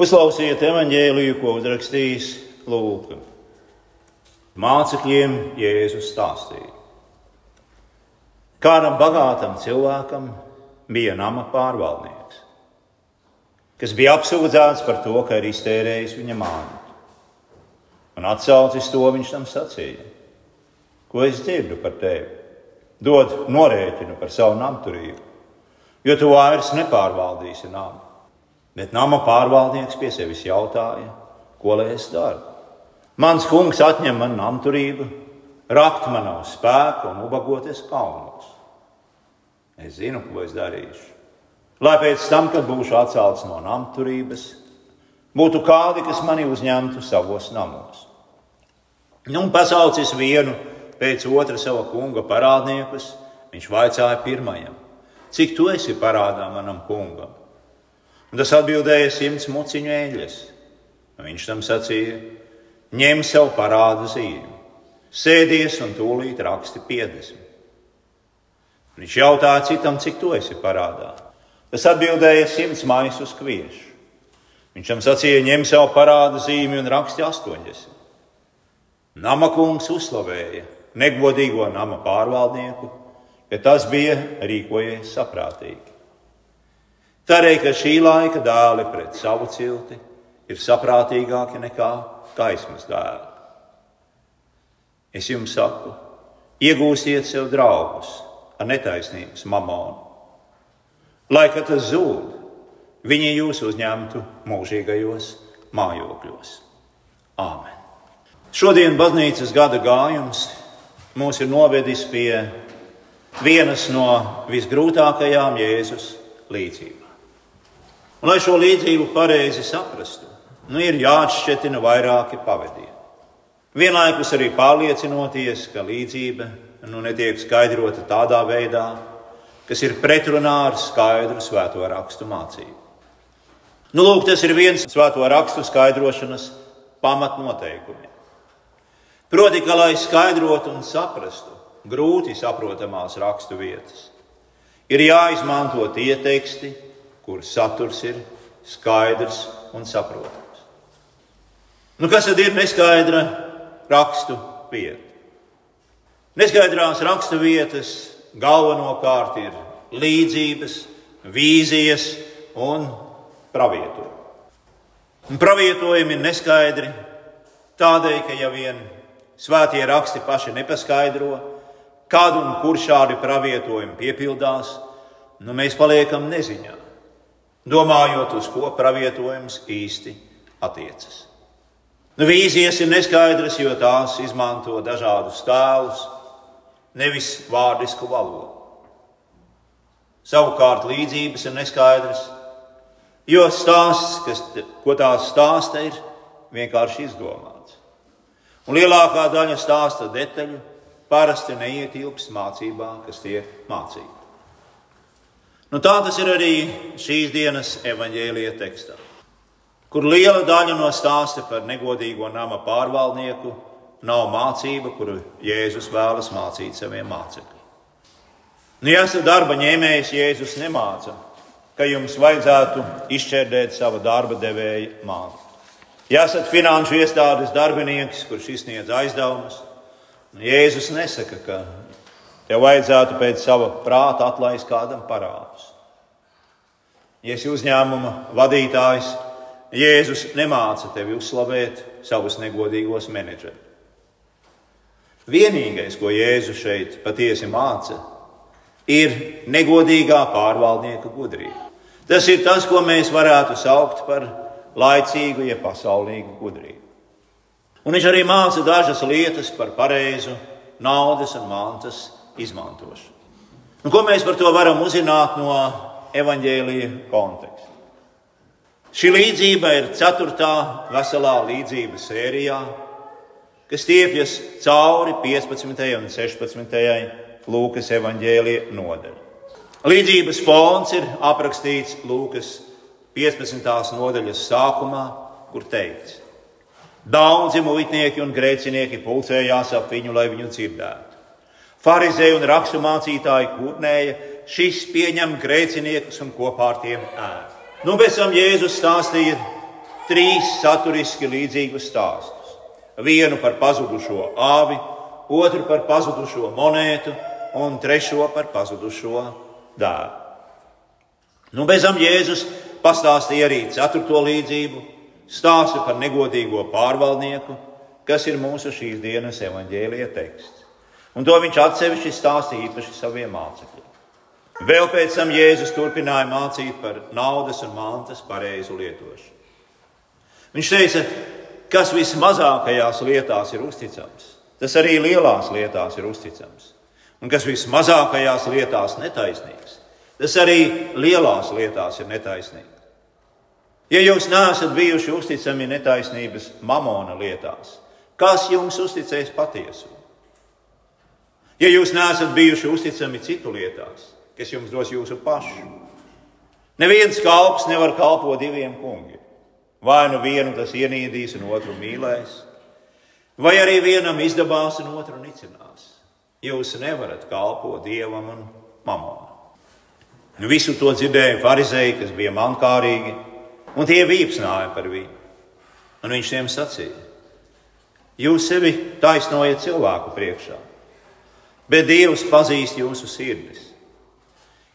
Uzklausiet evanģēliju, ko uzrakstījis Lūks. Mācekļiem Jēzus stāstīja. Kādam bagātam cilvēkam bija nama pārvaldnieks, kas bija apsūdzēts par to, ka ir iztērējis viņa māju. Un atsaucis to viņš tam sacīja: Ko es dzirdu par tevi? Dod norēķinu par savu namturību, jo tu vairs nepārvaldīsi namu. Bet nama pārvaldnieks pie sevis jautāja, ko lai es daru? Mans kungs atņem man namturību, rakt man nav spēku un ubagoties kaunos. Es zinu, ko es darīšu. Lai pēc tam, kad būšu atcelts no namturības, būtu kādi, kas mani uzņemtu savos namos. Nu, pasaucis vienu pēc otra sava kunga parādniekus, viņš vaicāja pirmajam, cik tu esi parādā manam kungam? Un tas atbildēja simts muciņu eļļas. Viņš tam sacīja, ņem sev parādu zīmi, sēdies un tūlīt raksti 50. Viņš jautāja citam, cik tu esi parādā. Tas atbildēja simts maisus kviešu. Viņš tam sacīja, ņem sev parādu zīmi un raksti 80. Nama kungs uzslavēja negodīgo nama pārvaldnieku, bet tas bija rīkojies saprātīgi. Tādēļ, ka šī laika dēli pret savu cilti ir saprātīgāki nekā gaismas dēli. Es jums saku, iegūsiet sev draugus ar netaisnības mamonu. Lai kad tas zūd, viņi jūs uzņemtu mūžīgajos mājokļos. Āmen! Šodien baznīcas gada gājums mūs ir novedis pie vienas no visgrūtākajām Jēzus līdzībām. Un, lai šo līdzību pareizi saprastu, nu, ir jāatšķetina vairāki pavadieni. Vienlaikus arī pārliecinoties, ka līdzība nu, netiek skaidrota tādā veidā, kas ir pretrunā ar skaidru svēto rakstu mācību. Nu, lūk, tas ir viens svēto rakstu skaidrošanas pamatnoteikumiem. Proti, ka, lai skaidrotu un saprastu grūti saprotamās rakstu vietas, ir jāizmanto tie teksti, kuras saturs ir skaidrs un saprotams. Nu, kas tad ir neskaidra rakstu vieta? Neskaidrās rakstu vietas galvenokārt ir līdzības, vīzijas un pravietojumi. Un pravietojumi ir neskaidri tādēļ, ka ja vien svētie raksti paši nepaskaidro, kādu un kur šādi pravietojumi piepildās, nu mēs paliekam neziņā domājot, uz ko pravietojums īsti attiecas. Nu, vīzijas ir neskaidras, jo tās izmanto dažādus tēlus, nevis vārdisku valodu. Savukārt līdzības ir neskaidras, jo stāsts, kas, ko tās stāsta, ir vienkārši izdomāts. Un lielākā daļa stāsta detaļu parasti neietilps mācībā, kas tiek mācīta. Nu, tā tas ir arī šīs dienas evaņģēlīja tekstā, kur liela daļa no stāsta par negodīgo nama pārvaldnieku nav mācība, kuru Jēzus vēlas mācīt saviem mācekļiem. Nu, ja esat darba ņēmējs, Jēzus nemāca, ka jums vajadzētu izšķērdēt sava darba devēja māku. Ja esat finanšu iestādes darbinieks, kurš izsniedz aizdevumus, nu, Jēzus nesaka, ka Tev vajadzētu pēc sava prāta atlaist kādam parādus. Ja esi uzņēmuma vadītājs, Jēzus nemāca tevi uzslavēt savus negodīgos menedžerus. Vienīgais, ko Jēzus šeit patiesi māca, ir negodīgā pārvaldnieka gudrība. Tas ir tas, ko mēs varētu saukt par laicīgu, ja pasaulīgu gudrību. Un viņš arī māca dažas lietas par pareizu naudas un mantas izmantošanu. Un ko mēs par to varam uzzināt no evaņģēlīja konteksta? Šī līdzība ir ceturtā veselā līdzība sērijā, kas stiepjas cauri 15. un 16. Lūkas evaņģēlīja nodaļai. Līdzības fons ir aprakstīts Lūkas 15. nodaļas sākumā, kur teikts: Daudzi muitnieki un grēcinieki pulcējās ap viņu, lai viņu dzirdētu. Pharizēji un raksturmācītāji kurnēja, šis pieņem grēciniekus un kopā ar tiem ēd. Nu, pēc tam Jēzus stāstīja trīs saturiski līdzīgus stāstus. Vienu par pazudušo āvi, otru par pazudušo monētu un trešo par pazudušo dēlu. Nu, bez tam Jēzus pastāstīja arī ceturto līdzību, stāstu par negodīgo pārvaldnieku, kas ir mūsu šīs dienas evaņģēlīja teksts. Un to viņš atsevišķi stāstīja īpaši saviem mācekļiem. Vēl pēc tam Jēzus turpināja mācīt par naudas un mantas pareizu lietošanu. Viņš teica, kas vismazākajās lietās ir uzticams, tas arī lielās lietās ir uzticams. Un kas vismazākajās lietās netaisnīgs, tas arī lielās lietās ir netaisnīgs. Ja jūs neesat bijuši uzticami netaisnības mamona lietās, kas jums uzticēs patiesumu? Ja jūs neesat bijuši uzticami citu lietās, kas jums dos jūsu pašu, neviens kalps nevar kalpot diviem kungiem. Vai nu vienu tas ienīdīs, un otru mīlēs, vai arī vienam izdabās, un otru nicinās. Jūs nevarat kalpot dievam un mamonam. Nu, visu to dzirdēja farizēji, kas bija mankārīgi, un tie vīpsnāja par viņu. Un viņš tiem sacīja: Jūs sevi taisnojat cilvēku priekšā, bet Dievs pazīst jūsu sirdis.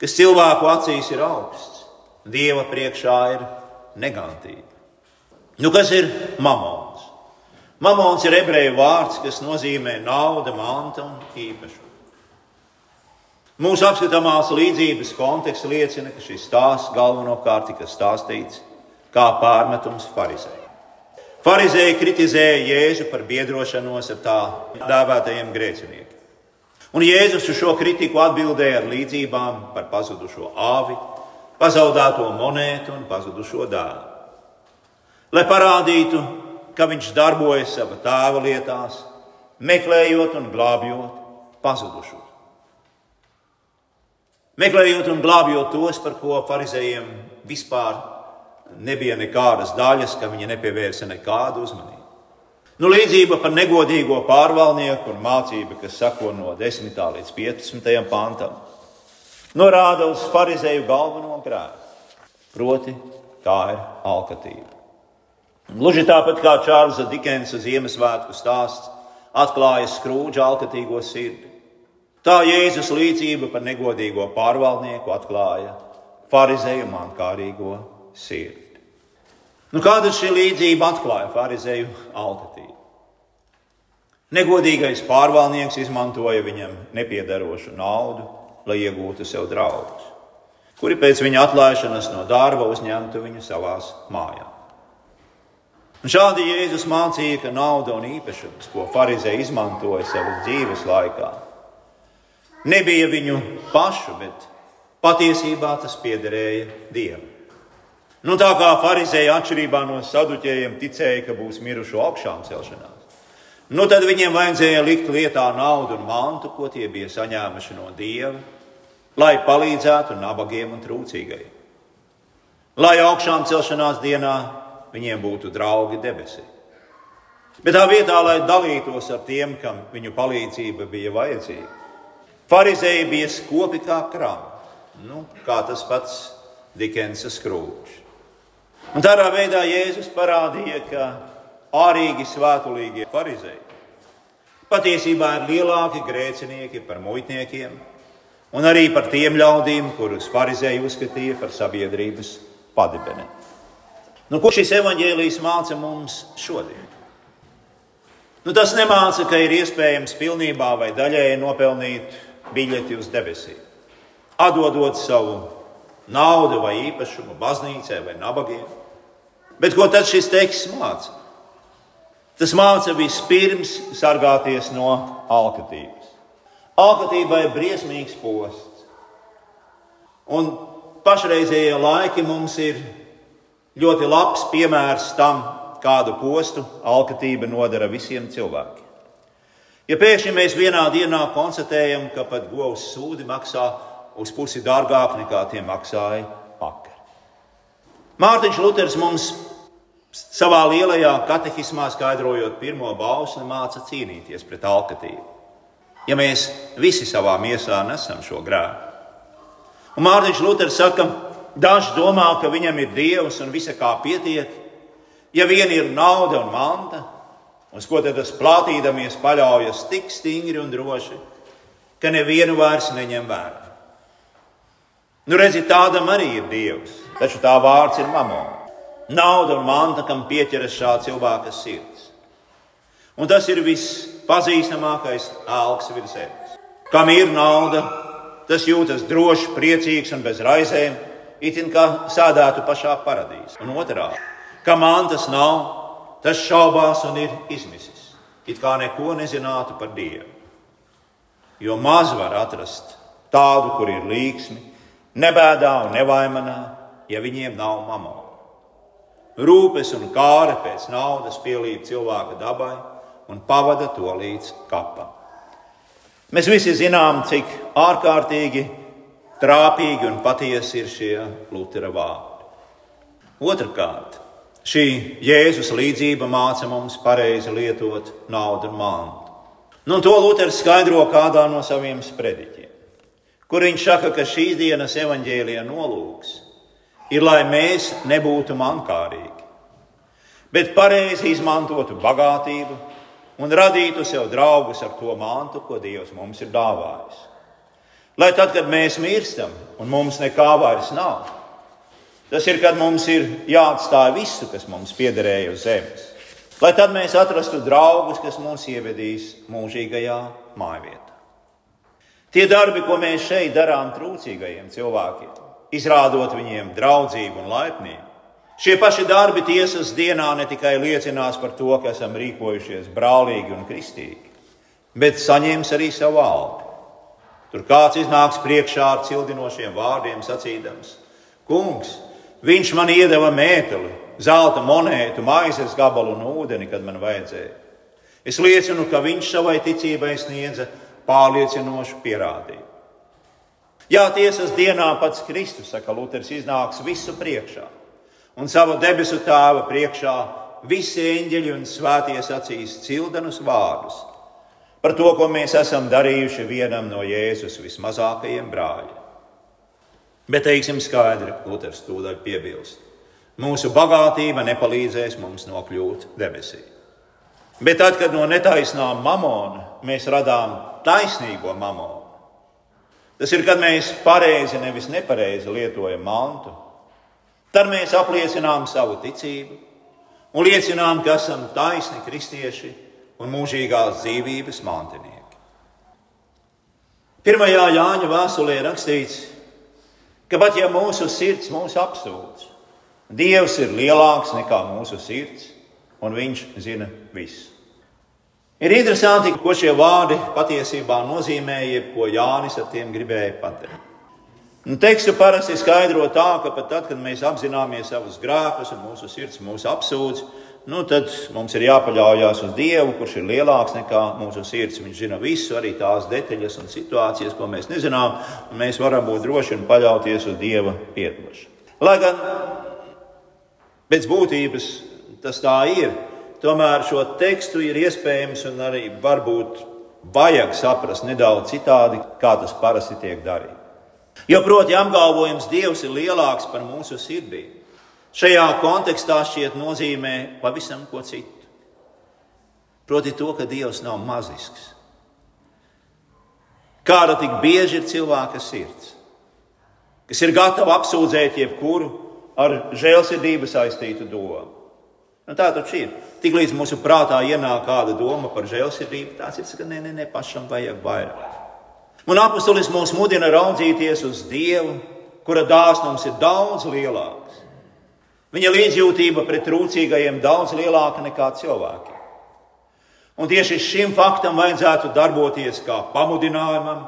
Kas cilvēku acīs ir augsts, Dieva priekšā ir negantība. Nu, kas ir mamons? Mamons ir ebreju vārds, kas nozīmē nauda, manta un īpašumu. Mūsu apskatāmās līdzības konteksts liecina, ka šis stāsts galvenokārt tika stāstīts kā pārmetums farizējiem. Pharizēji kritizēja Jēzu par biedrošanos ar tā dēvētajiem grēciniekiem. Un Jēzus uz šo kritiku atbildēja ar līdzībām par pazudušo āvi, pazaudēto monētu un pazudušo dēlu lai parādītu, ka viņš darbojas savā tēva lietās, meklējot un glābjot pazudušos. Meklējot un glābjot tos, par ko farizējiem vispār nebija nekādas daļas, ka viņi nepievērsa nekādu uzmanību. Nu, līdzība par negodīgo pārvaldnieku un mācība, kas sako no 10. līdz 15. pantam, norāda uz farizēju galveno grēku, proti, tā ir alkatība. Gluži tāpat kā Čārlza Dikensa Ziemassvētku stāsts atklāja skrūģa alkatīgo sirdi. Tā Jēzus līdzība par negodīgo pārvaldnieku atklāja farizēju mankārīgo sirdi. Nu, kāda šī līdzība atklāja farizēju alkatību? Negodīgais pārvaldnieks izmantoja viņam nepiedarošu naudu, lai iegūtu sev draugus, kuri pēc viņa atlaišanas no darba uzņemtu viņu savās mājās. Un šādi Jēzus mācīja, ka nauda un īpašums, ko Pharizē izmantoja savas dzīves laikā, nebija viņu pašu, bet patiesībā tas piederēja Dievam. Nu, tā kā Pharizēja atšķirībā no saduķējiem ticēja, ka būs mirušo augšām celšanās, nu, tad viņiem vajadzēja likt lietā naudu un mantu, ko tie bija saņēmuši no Dieva, lai palīdzētu nabagiem un trūcīgajiem. Lai augšām celšanās dienā viņiem būtu draugi debesī. Bet tā vietā, lai dalītos ar tiem, kam viņu palīdzība bija vajadzīga, farizēji bija skopi kā krāma, nu, kā tas pats Dikensa skrūvs. Un tādā veidā Jēzus parādīja, ka ārīgi svētulīgie farizēji patiesībā ir lielāki grēcinieki par muitniekiem un arī par tiem ļaudīm, kurus farizēji uzskatīja par sabiedrības padibeni. Nu, ko šis evaņģēlijs māca mums šodien? Nu, tas nemāca, ka ir iespējams pilnībā vai daļēji nopelnīt biļeti uz debesīm, atdodot savu naudu vai īpašumu baznīcai vai nabagiem. Bet ko tad šis teksts māca? Tas māca vispirms sargāties no alkatības. Alkatība ir briesmīgs posts. Un pašreizējie laiki mums ir ļoti labs piemērs tam, kādu postu alkatība nodara visiem cilvēkiem. Ja pēkšņi mēs vienā dienā konstatējam, ka pat govs sūdi maksā uz pusi dārgāk nekā tie maksāja vakar. Mārtiņš Luters mums savā lielajā katehismā skaidrojot pirmo bausli māca cīnīties pret alkatību. Ja mēs visi savā miesā nesam šo grēku. Un Mārtiņš Luters saka, Daži domā, ka viņam ir dievs un visa kā pietiek, Ja vien ir nauda un manta, uz ko tad tas plātīdamies paļaujas tik stingri un droši, ka nevienu vairs neņem vērā. Nu, redziet, tādam arī ir Dievs, taču tā vārds ir mamona. Nauda un manta, kam pieķeras šā cilvēka sirds. Un tas ir vispazīstamākais alks virs zemes. Kam ir nauda, tas jūtas drošs, priecīgs un bez raizēm, it kā sēdētu pašā paradīzē. Un otrādi, kam mantas nav, tas šaubās un ir izmisis, it kā neko nezinātu par Dievu. Jo maz var atrast tādu, kur ir līksmi, nebēdā un nevaimanā, ja viņiem nav mamona. Rūpes un kāre pēc naudas pielīp cilvēka dabai un pavada to līdz kapam. Mēs visi zinām, cik ārkārtīgi, trāpīgi un patiesi ir šie Lutera vārdi. Otrakārt, šī Jēzus līdzība māca mums pareizi lietot naudu un mantu. Nu, to Luters skaidro kādā no saviem sprediķiem, kur viņš saka, ka šīs dienas evaņģēlija nolūks ir, lai mēs nebūtu mankārīgi, bet pareizi izmantotu bagātību un radītu sev draugus ar to mantu, ko Dievs mums ir dāvājis. Lai tad, kad mēs mirstam un mums nekā vairs nav, tas ir, kad mums ir jāatstāj visu, kas mums piederēja uz zemes. Lai tad mēs atrastu draugus, kas mūs ievedīs mūžīgajā mājvietā. Tie darbi, ko mēs šeit darām trūcīgajiem cilvēkiem, izrādot viņiem draudzību un laipnību, Šie paši darbi tiesas dienā ne tikai liecinās par to, ka esam rīkojušies brālīgi un kristīgi, bet saņems arī savu algu. Tur kāds iznāks priekšā ar cildinošiem vārdiem, sacīdams: Kungs, viņš man iedeva mēteli, zelta monētu, maizes gabalu un ūdeni, kad man vajadzēja. Es liecinu, ka viņš savai ticībai sniedza pārliecinošu pierādījumu. Jā, tiesas dienā pats Kristus, saka Luters, iznāks visu priekšā un savu debesu tēva priekšā visi eņģeļi un svētie sacīs cildenus vārdus par to, ko mēs esam darījuši vienam no Jēzus vismazākajiem brāļiem. Bet teiksim skaidri, Luters tūdaļ piebilst. Mūsu bagātība nepalīdzēs mums nokļūt debesī. Bet tad, kad no netaisnām mamona mēs radām taisnīgo mamonu, tas ir, kad mēs pareizi, nevis nepareizi lietojam mantu, Tad mēs apliecinām savu ticību un liecinām, ka esam taisni kristieši un mūžīgās dzīvības mantinieki. Pirmajā Jāņa vēstulē rakstīts, ka pat ja mūsu sirds mūs apsūdz, Dievs ir lielāks nekā mūsu sirds, un Viņš zina visu. Ir interesanti, ko šie vārdi patiesībā nozīmē, jeb ko Jānis ar tiem gribēja pateikt. Un tekstu parasti skaidro tā, ka pat tad, kad mēs apzināmies savus grēkus un mūsu sirds mūs apsūdz, nu, tad mums ir jāpaļaujas uz Dievu, kurš ir lielāks nekā mūsu sirds. Viņš zina visu, arī tās detaļas un situācijas, ko mēs nezinām, un mēs varam būt droši un paļauties uz Dieva piedošanu. Lai gan pēc būtības tas tā ir, tomēr šo tekstu ir iespējams un arī varbūt vajag saprast nedaudz citādi, kā tas parasti tiek darīts. Jo, proti, apgalvojums Dievs ir lielāks par mūsu sirdīm. Šajā kontekstā šķiet nozīmē pavisam ko citu. Proti, to, ka Dievs nav mazisks. Kāda tik bieži ir cilvēka sirds, kas ir gatava apsūdzēt jebkuru ar žēlsirdību saistītu domu. Nu, tā taču ir. Tiklīdz mūsu prātā ienāk kāda doma par žēlsirdību, tāds ir, ka nē, nē, nē, pašam vajag vairāk. Un apustulis mūs mudina raudzīties uz Dievu, kura dāsnums ir daudz lielāks. Viņa līdzjūtība pret trūcīgajiem daudz lielāka nekā cilvēkiem. Un tieši šim faktam vajadzētu darboties kā pamudinājumam,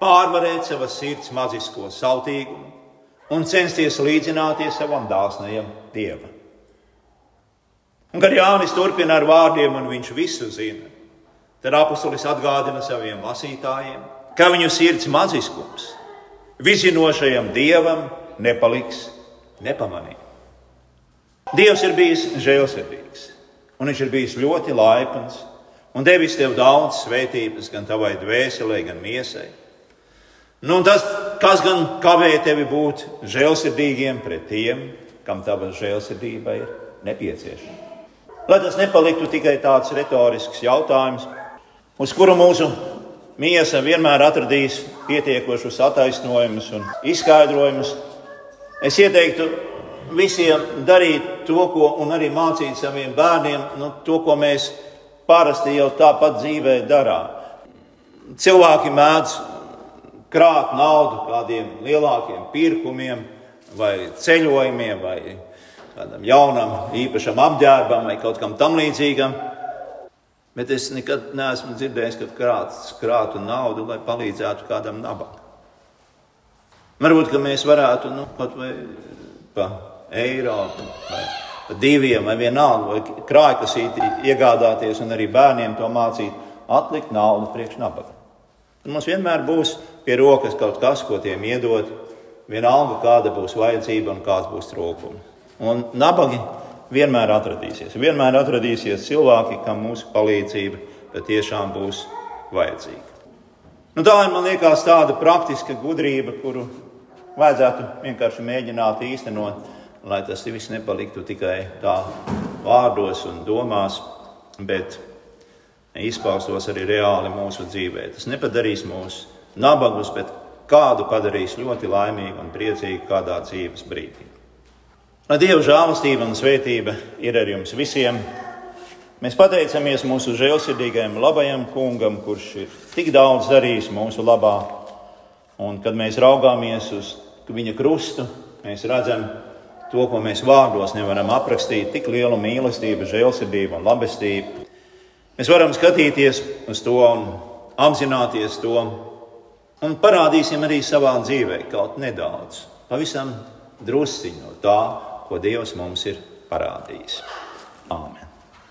pārvarēt savas sirds mazisko sautīgumu un censties līdzināties savam dāsnajam dievam. Un, kad Jānis turpina ar vārdiem, un viņš visu zina, tad apustulis atgādina saviem lasītājiem, ka viņu sirds maziskums vizinošajam dievam nepaliks nepamanīts. Dievs ir bijis žēlsirdīgs, un viņš ir bijis ļoti laipns un devis tev daudz svētības gan tavai dvēselē, gan miesai. Nu, tas, kas gan kavē tevi būt žēlsirdīgiem pret tiem, kam tava žēlsirdība ir nepieciešama. Lai tas nepaliktu tikai tāds retorisks jautājums, uz kuru mūsu miesa vienmēr atradīs pietiekošus attaisnojumus un izskaidrojumus, es ieteiktu visiem darīt to, ko arī mācīt saviem bērniem, nu, to, ko mēs parasti jau tāpat dzīvē darām. Cilvēki mēdz krāt naudu kādiem lielākiem pirkumiem, vai ceļojumiem, vai kādam jaunam, īpašam apģērbam, vai kaut kam tam līdzīgam. Bet es nekad neesmu dzirdējis, ka krāts krātu naudu, lai palīdzētu kādam nabagam. Varbūt mēs varētu nu, kaut vai pa eiro, vai pa diviem, vai vienalga, vai krājkasīti iegādāties un arī bērniem to mācīt, atlikt naudu priekš nabaga. Un mums vienmēr būs pie rokas kaut kas, ko tiem iedot, vienalga, kāda būs vajadzība un kāds būs trūkums. Un nabagi vienmēr atradīsies. Vienmēr atradīsies cilvēki, kam mūsu palīdzība patiešām būs vajadzīga. Nu, tā ir, man liekas, tāda praktiska gudrība, kuru vajadzētu vienkārši mēģināt īstenot, lai tas viss nepaliktu tikai tā vārdos un domās, bet izpaustos arī reāli mūsu dzīvē. Tas nepadarīs mūs nabagus, bet kādu padarīs ļoti laimīgu un priecīgu kādā dzīves brīdī. Lai Dieva žēlastība un svētība ir ar jums visiem. Mēs pateicamies mūsu žēlsirdīgajam, labajam kungam, kurš ir tik daudz darījis mūsu labā. Un kad mēs raugāmies uz viņa krustu, mēs redzam to, ko mēs vārdos nevaram aprakstīt, tik lielu mīlestību, žēlsirdību un labestību. Mēs varam skatīties uz to un apzināties to, Un parādīsim arī savā dzīvē kaut nedaudz, pavisam drusciņu no tā, ko Dievs mums ir parādījis. Āmen!